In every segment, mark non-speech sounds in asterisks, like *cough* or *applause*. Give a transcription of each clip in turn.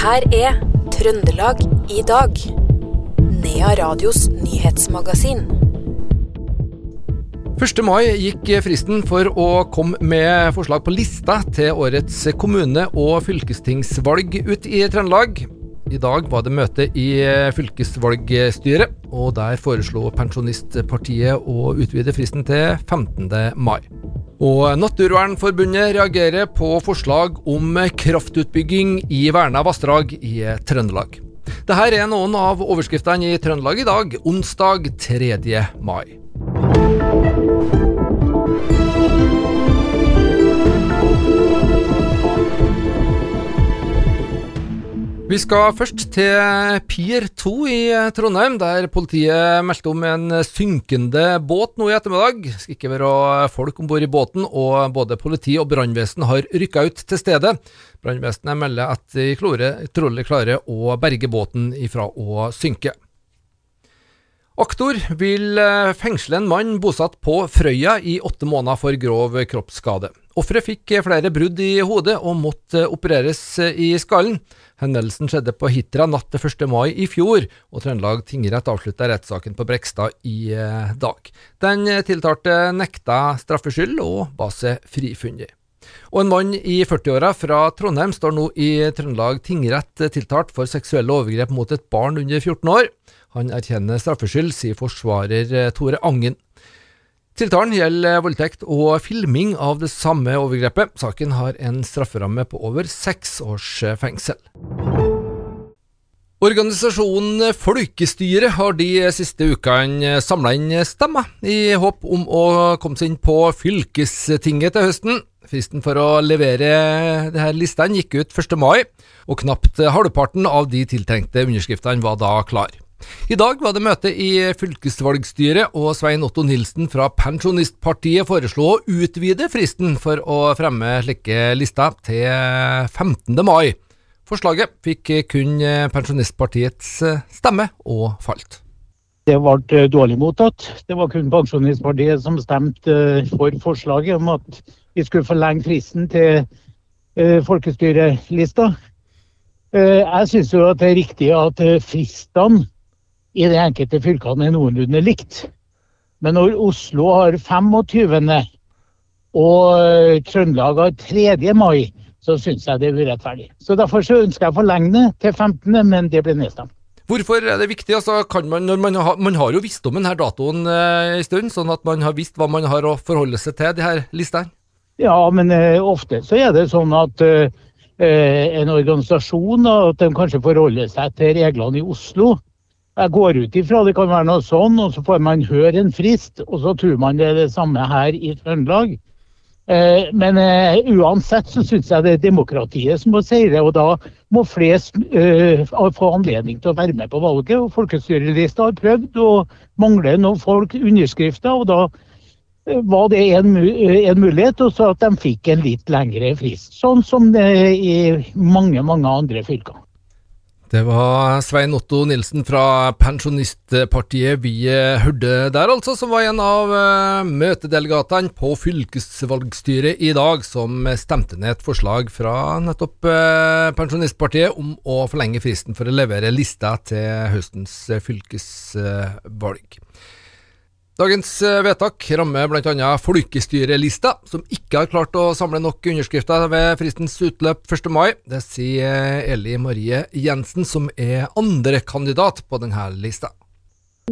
her er Trøndelag i dag. Nea Radios nyhetsmagasin. 1. mai gikk fristen for å komme med forslag på lista til årets kommune- og fylkestingsvalg ut i Trøndelag. I dag var det møte i fylkesvalgstyret, og der foreslo Pensjonistpartiet å utvide fristen til 15. mai. Og Naturvernforbundet reagerer på forslag om kraftutbygging i verna vassdrag i Trøndelag. Dette er noen av overskriftene i Trøndelag i dag, onsdag 3. mai. Vi skal først til Pier 2 i Trondheim, der politiet meldte om en synkende båt nå i ettermiddag. Det skal ikke være folk om bord i båten, og både politi og brannvesen har rykka ut til stedet. Brannvesenet melder at de trolig klarer å berge båten ifra å synke. Aktor vil fengsle en mann bosatt på Frøya i åtte måneder for grov kroppsskade. Offeret fikk flere brudd i hodet og måtte opereres i skallen. Hendelsen skjedde på Hitra natt til 1. mai i fjor, og Trøndelag tingrett avslutta rettssaken på Brekstad i dag. Den tiltalte nekta straffskyld og ba seg frifunnet. Og en mann i 40-åra fra Trondheim står nå i Trøndelag tingrett tiltalt for seksuelle overgrep mot et barn under 14 år. Han erkjenner straffskyld, sier forsvarer Tore Angen. Tiltalen gjelder voldtekt og filming av det samme overgrepet. Saken har en strafferamme på over seks års fengsel. Organisasjonen Folkestyret har de siste ukene samla inn stemmer, i håp om å komme seg inn på fylkestinget til høsten. Fristen for å levere disse listene gikk ut 1. mai, og knapt halvparten av de tiltenkte underskriftene var da klar. I dag var det møte i fylkesvalgstyret, og Svein Otto Nilsen fra Pensjonistpartiet foreslo å utvide fristen for å fremme slike lister til 15. mai. Forslaget fikk kun Pensjonistpartiets stemme, og falt. Det ble dårlig mottatt. Det var kun Pensjonistpartiet som stemte for forslaget om at vi skulle forlenge fristen til folkestyrelista. Jeg syns jo at det er riktig at fristene i de enkelte fylkene er noenlunde likt. Men når Oslo har 25. og Trøndelag har 3. mai, så syns jeg det er urettferdig. Så Derfor så ønsker jeg å forlenge det til 15., men det ble nedstemt. Hvorfor er det viktig? Altså, man, man, har, man, har, jo visst om denne datoen eh, en stund, sånn at man har visst hva man har å forholde seg til, de her listene? Ja, men eh, ofte så er det sånn at eh, en organisasjon at de kanskje forholder seg til reglene i Oslo. Jeg går ut ifra det kan være noe sånn, og så får man høre en frist, og så tror man det er det samme her i Trøndelag. Eh, men eh, uansett så syns jeg det er demokratiet som må seire, og da må flest eh, få anledning til å være med på valget. og Folkestyrelista har prøvd å mangle noen folk underskrifter, og da var det en, en mulighet, og så at de fikk en litt lengre frist. Sånn som det er i mange, mange andre fylker. Det var Svein Otto Nilsen fra Pensjonistpartiet vi hørte der, altså, som var en av møtedelegatene på fylkesvalgstyret i dag, som stemte ned et forslag fra nettopp Pensjonistpartiet om å forlenge fristen for å levere lista til høstens fylkesvalg. Dagens vedtak rammer bl.a. folkestyrelista, som ikke har klart å samle nok underskrifter ved fristens utløp 1. mai. Det sier Eli Marie Jensen, som er andrekandidat på denne lista.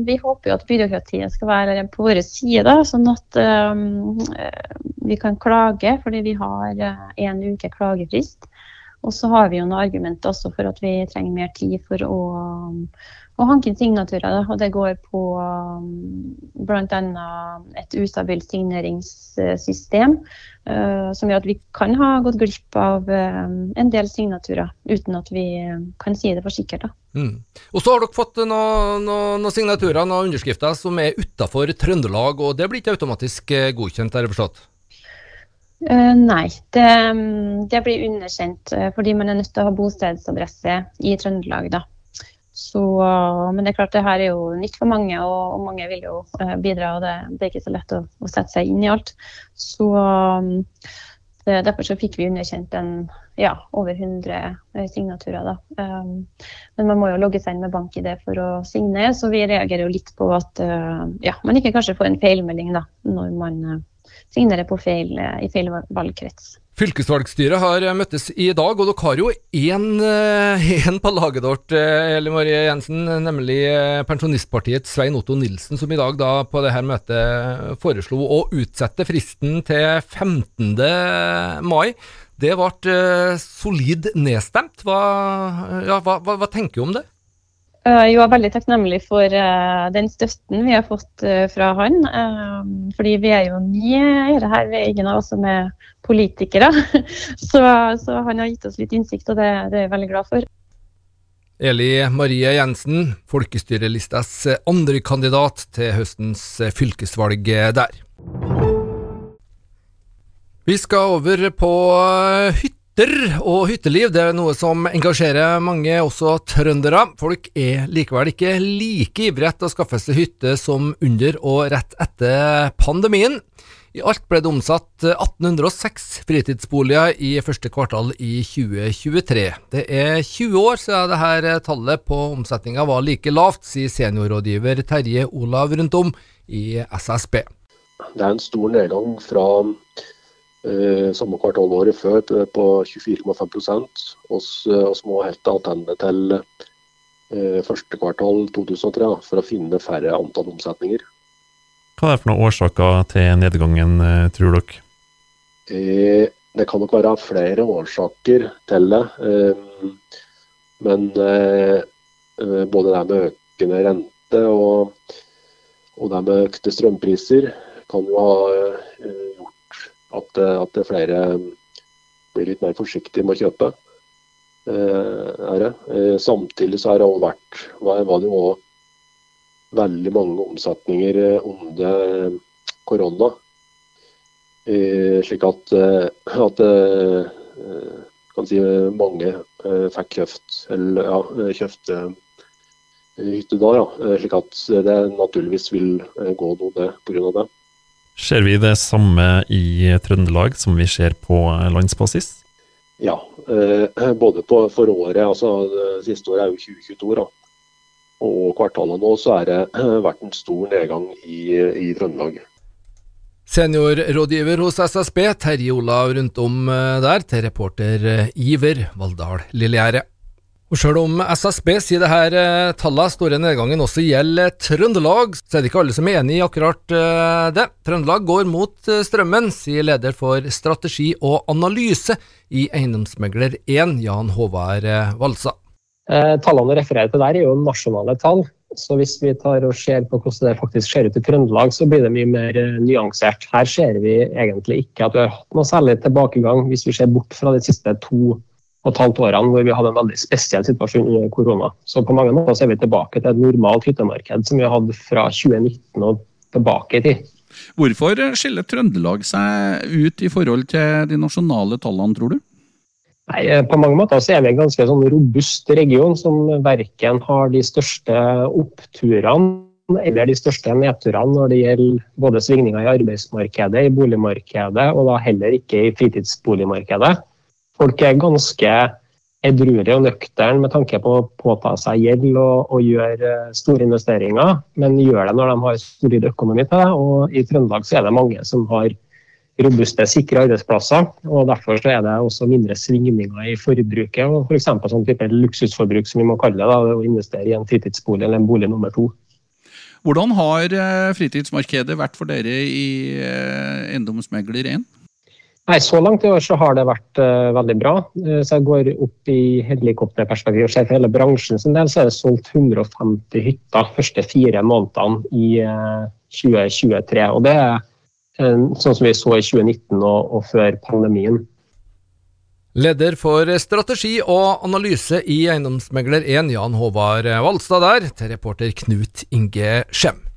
Vi håper jo at byråkratiet skal være på vår side, da, sånn at um, vi kan klage, fordi vi har en uke klagefrist. Og så har vi jo noen argumenter også for at vi trenger mer tid for å og inn signaturer. Og det går på um, bl.a. et ustabilt signeringssystem, uh, som gjør at vi kan ha gått glipp av um, en del signaturer, uten at vi kan si det for sikkert. Mm. Og så har dere fått noen noe, noe signaturer, noen underskrifter, som er utafor Trøndelag, og det blir ikke automatisk godkjent, er det forstått? Uh, nei, det, det, blir underkjent fordi man er nødt til å ha bostedsadresse i Trøndelag. da. Så, men det er klart det her er jo nytt for mange, og, og mange vil jo uh, bidra. og det, det, er ikke så lett å, å, sette seg inn i alt. Så det, Derfor så fikk vi underkjent en, ja, over 100 signaturer. Da. Um, men man må jo logge seg inn med bank-ID for å signe, så vi reagerer jo litt på at uh, ja, man ikke kanskje får en feilmelding da, når man uh, signerer på feil, uh, i feil valgkrets. Fylkesvalgstyret har møttes i dag, og dere har jo én *laughs* på laget deres, Elle Marie Jensen, nemlig pensjonistpartiet Svein Otto Nilsen, som i dag da på dette møtet foreslo å utsette fristen til 15. mai. Det ble solid nedstemt. Hva, ja, hva, hva, hva tenker du om det? Eh, jeg er veldig takknemlig for uh, den støtten vi har fått uh, fra han. Fordi vi er jo nye eiere her, vi er ingen av oss som er politikere. *laughs* så, så, han har gitt oss litt innsikt, og det, det er jeg veldig glad for. Eli Marie Jensen, folkestyrelistas andre kandidat til høstens fylkesvalg der. Vi skal over på hytta Hytter og hytteliv det er noe som engasjerer mange, også trøndere. Folk er likevel ikke like ivrige etter å skaffe seg hytte som under og rett etter pandemien. I alt ble det omsatt 1806 fritidsboliger i første kvartal i 2023. Det er 20 år siden dette tallet på omsetninga var like lavt, sier seniorrådgiver Terje Olav rundt om i SSB. Det er en stor nedgang fra samme kvartal året før på 24,5% Vi må helt tilbake til eh, første kvartal 2003 da, for å finne færre antall omsetninger. Hva er det for noen årsaker til nedgangen, eh, tror dere? Det kan nok være flere årsaker til det. Men både det med økende rente og, og det med økte strømpriser kan jo ha at, eh, at flere blir litt mer forsiktige med å kjøpe. Eh, eh, samtidig så har det også vært, var det også veldig mange omsetninger under korona. Slik at, at kan si mange fikk kjøpt eller ja, kjøpte hytte da. Ja. Slik at det naturligvis vil gå noe ned pga. det. Ser vi det samme i Trøndelag som vi ser på landsbasis? Ja, eh, både på, for året, altså siste året er jo 2022, da. Og kvartalet nå så er det vært en stor nedgang i, i Trøndelag. Seniorrådgiver hos SSB, Terje Olav rundt om eh, der, til reporter eh, Iver Valldal Lillegjerde. Og Sjøl om SSB sier det her eh, tallet store nedgangen også gjelder Trøndelag, så er det ikke alle som er enig i akkurat eh, det. Trøndelag går mot eh, strømmen, sier leder for strategi og analyse i Eiendomsmegler 1, Jan Håvard Valsa. Eh, tallene du refererer til der er jo nasjonale tall. Så hvis vi tar og ser på hvordan det faktisk ser ut i Trøndelag, så blir det mye mer nyansert. Her ser vi egentlig ikke at vi har hatt noe særlig tilbakegang, hvis vi ser bort fra de siste to og et halvt årene hvor vi hadde en veldig spesiell situasjon under korona. Så på mange måter er vi tilbake til et normalt hyttemarked som vi har hatt fra 2019 og tilbake i tid. Hvorfor skiller Trøndelag seg ut i forhold til de nasjonale tallene, tror du? Nei, På mange måter så er vi en ganske sånn robust region som verken har de største oppturene eller de største nedturene når det gjelder både svingninger i arbeidsmarkedet, i boligmarkedet og da heller ikke i fritidsboligmarkedet folk er ganske edruelige og nøkterne med tanke på å påta seg gjeld og, og, gjøre eh, store investeringer, men gjør det når de har solid økonomi til det. Og i Trøndelag så er det mange som har robuste, sikre arbeidsplasser. og Derfor så er det også mindre svingninger i forbruket. og F.eks. For sånn type luksusforbruk som vi må kalle det, da, å investere i en fritidsbolig eller en bolig nummer to. Hvordan har eh, fritidsmarkedet vært for dere i eh, Eiendomsmegler 1? Nei, Så langt i år så har det vært uh, veldig bra. Uh, så jeg går opp i helikopterperspektiv og ser for hele bransjen sin del, så er det solgt 150 hytter første fire månedene i uh, eh, 2023. Og det er sånn som vi så i 2019 og, og før pandemien. Leder for strategi og analyse i Eiendomsmegler 1, Jan Håvard Valstad der, til reporter Knut Inge Skjem.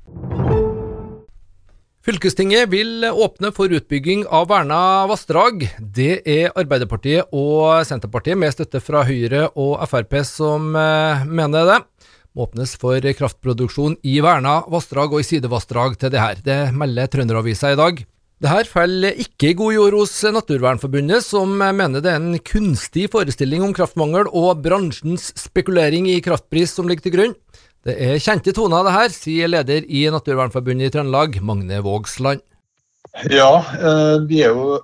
Fylkestinget vil åpne for utbygging av verna vassdrag. Det er Arbeiderpartiet og Senterpartiet, med støtte fra Høyre og Frp, som eh, mener det. Åpnes for kraftproduksjon i verna vassdrag og i sidevassdrag til det her. Det melder Trønderavisa i dag. Det her faller ikke i god jord hos Naturvernforbundet, som mener det er en kunstig forestilling om kraftmangel og bransjens spekulering i kraftpris som ligger til grunn. Det er kjente toner det her, sier leder i Naturvernforbundet i Trøndelag, Magne Vågsland. Ja, eh, vi er jo,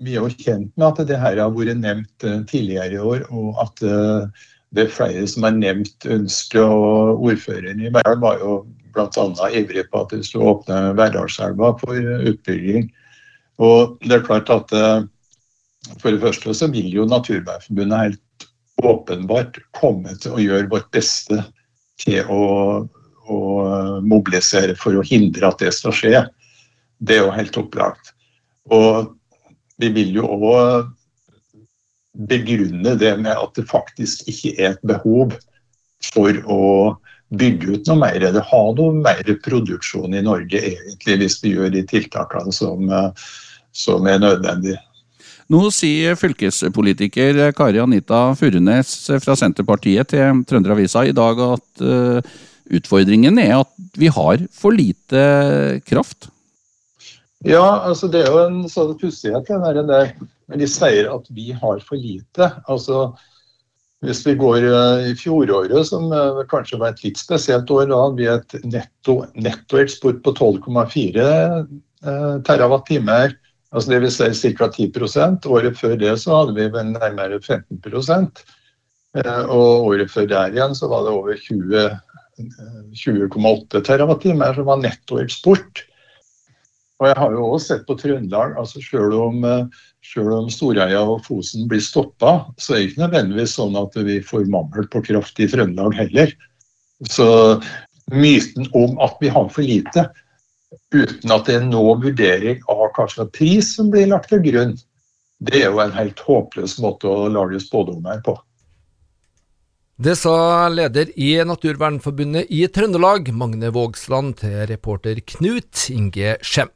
vi er jo kjent med at det her har vært nevnt eh, tidligere i år, og at eh, det er flere som har nevnt ønsket. og Ordføreren i Verdal var jo bl.a. ivrig på at det skulle åpne Verdalselva for utbygging. Og det er klart at For det første så vil jo Naturvernforbundet helt åpenbart komme til å gjøre vårt beste til å, å mobilisere for å hindre at det skal skje. Det er jo helt opplagt. Og vi vil jo òg begrunne det med at det faktisk ikke er et behov for å bygge ut noe mer, eller ha noe mer produksjon i Norge egentlig, hvis vi gjør de tiltakene som, som er nødvendige. Nå sier fylkespolitiker Kari Anita Furunes fra Senterpartiet til Trønderavisa i dag at uh, utfordringen er at vi har for lite kraft. Ja, altså det er jo en sånn pussighet der. Men de sier at vi har for lite. Altså hvis vi går eh, i fjoråret, som eh, kanskje var et litt spesielt år, da hadde vi et netto, nettoeksport på 12,4 eh, terawatt-timer. Altså Dvs. Si ca. 10% Året før det så hadde vi vel nærmere 15% Og året før der igjen så var det over 20,8 20 TWh som var nettoeksport. Og jeg har jo også sett på Trøndelag, altså selv om, eh, selv om Storheia og Fosen blir stoppa, så er det ikke nødvendigvis sånn at vi får mangel på kraft i Trøndelag heller. Så myten om at vi har for lite, uten at det er noen vurdering av hva slags pris som blir lagt til grunn, det er jo en helt håpløs måte å lage spådommer på. Det sa leder i Naturvernforbundet i Trøndelag, Magne Vågsland, til reporter Knut Inge Skjem.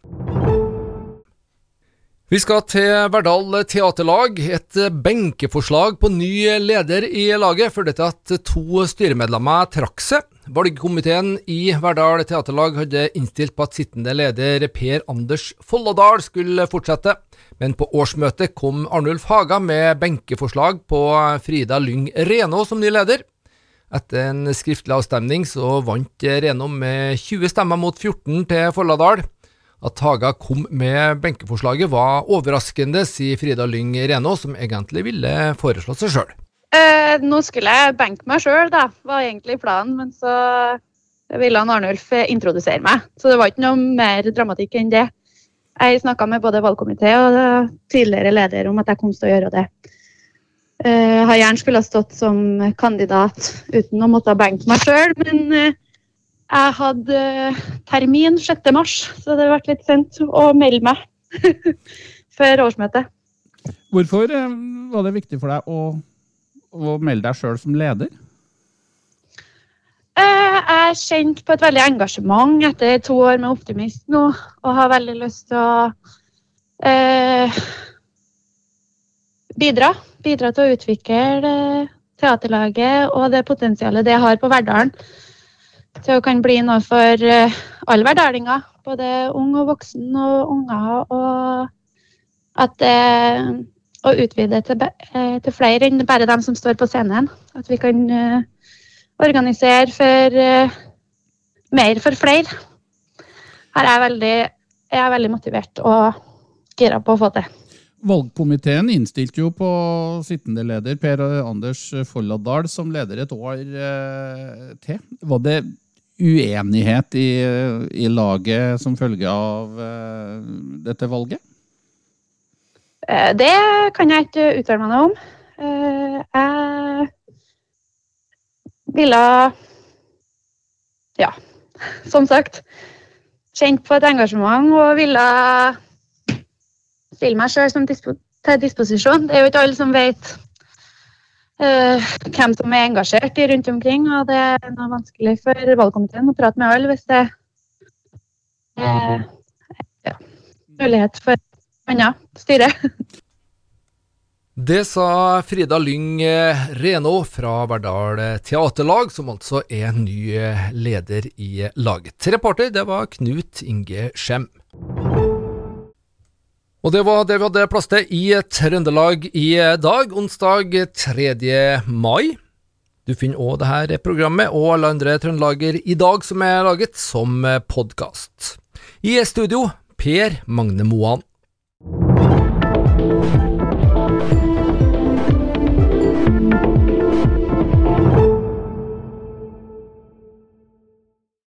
Vi skal til Verdal teaterlag. Et benkeforslag på ny leder i laget førte til at to styremedlemmer trakk seg. Valgkomiteen i Verdal teaterlag hadde innstilt på at sittende leder Per Anders Folladal skulle fortsette. Men på årsmøtet kom Arnulf Haga med benkeforslag på Frida Lyng Reno som ny leder. Etter en skriftlig avstemning så vant Reno med 20 stemmer mot 14 til Folladal. At Haga kom med benkeforslaget var overraskende, sier Frida Lyng Reno, som egentlig ville foreslått seg sjøl. Eh, nå skulle jeg benke meg sjøl, da, var egentlig planen. Men så ville han Arnulf introdusere meg. Så det var ikke noe mer dramatikk enn det. Jeg snakka med både valgkomité og tidligere leder om at jeg kom til å gjøre det. Uh, har gjerne skulle ha stått som kandidat uten å måtte benke meg sjøl, men eh, jeg hadde termin 6.3, så det ble litt sent å melde meg *laughs* før årsmøtet. Hvorfor var det viktig for deg å, å melde deg sjøl som leder? jeg kjente på et veldig engasjement etter to år med Optimist nå, og har veldig lyst til å eh, bidra. Bidra til å utvikle teaterlaget og det potensialet det har på Verdalen. Til å kan bli noe for eh, alle verdalinger, både ung og voksen og unger. Og at det eh, å utvide til, eh, til, flere enn bare dem som står på scenen. At vi kan eh, organisere for uh, mer for flere. Her er jeg veldig, jeg er veldig motivert og gira på å få til. Valgkomiteen innstilte jo på sittende leder Per Anders Folladal som leder et år eh, til. Var det uenighet i, i, laget som følge av eh, dette valget? Eh, det kan jeg ikke uttale meg noe om. Eh, jeg ville Ja, som sagt. Kjent på et engasjement og ville stille meg sjøl til disposisjon. Det er jo ikke alle som vet uh, hvem som er engasjert i rundt omkring. Og det er noe vanskelig for valgkomiteen å prate med alle hvis det er ja, mulighet for annet styre. Det sa Frida Lyng eh, Reno fra Verdal Teaterlag, som altså er ny eh, leder i laget. Reporter det var Knut Inge Skjem. Og det var det vi hadde plass til i Trøndelag i dag, onsdag 3. mai. Du finner òg dette programmet og alle andre Trøndelager i dag som er laget, som podkast. I studio Per Magne Moan.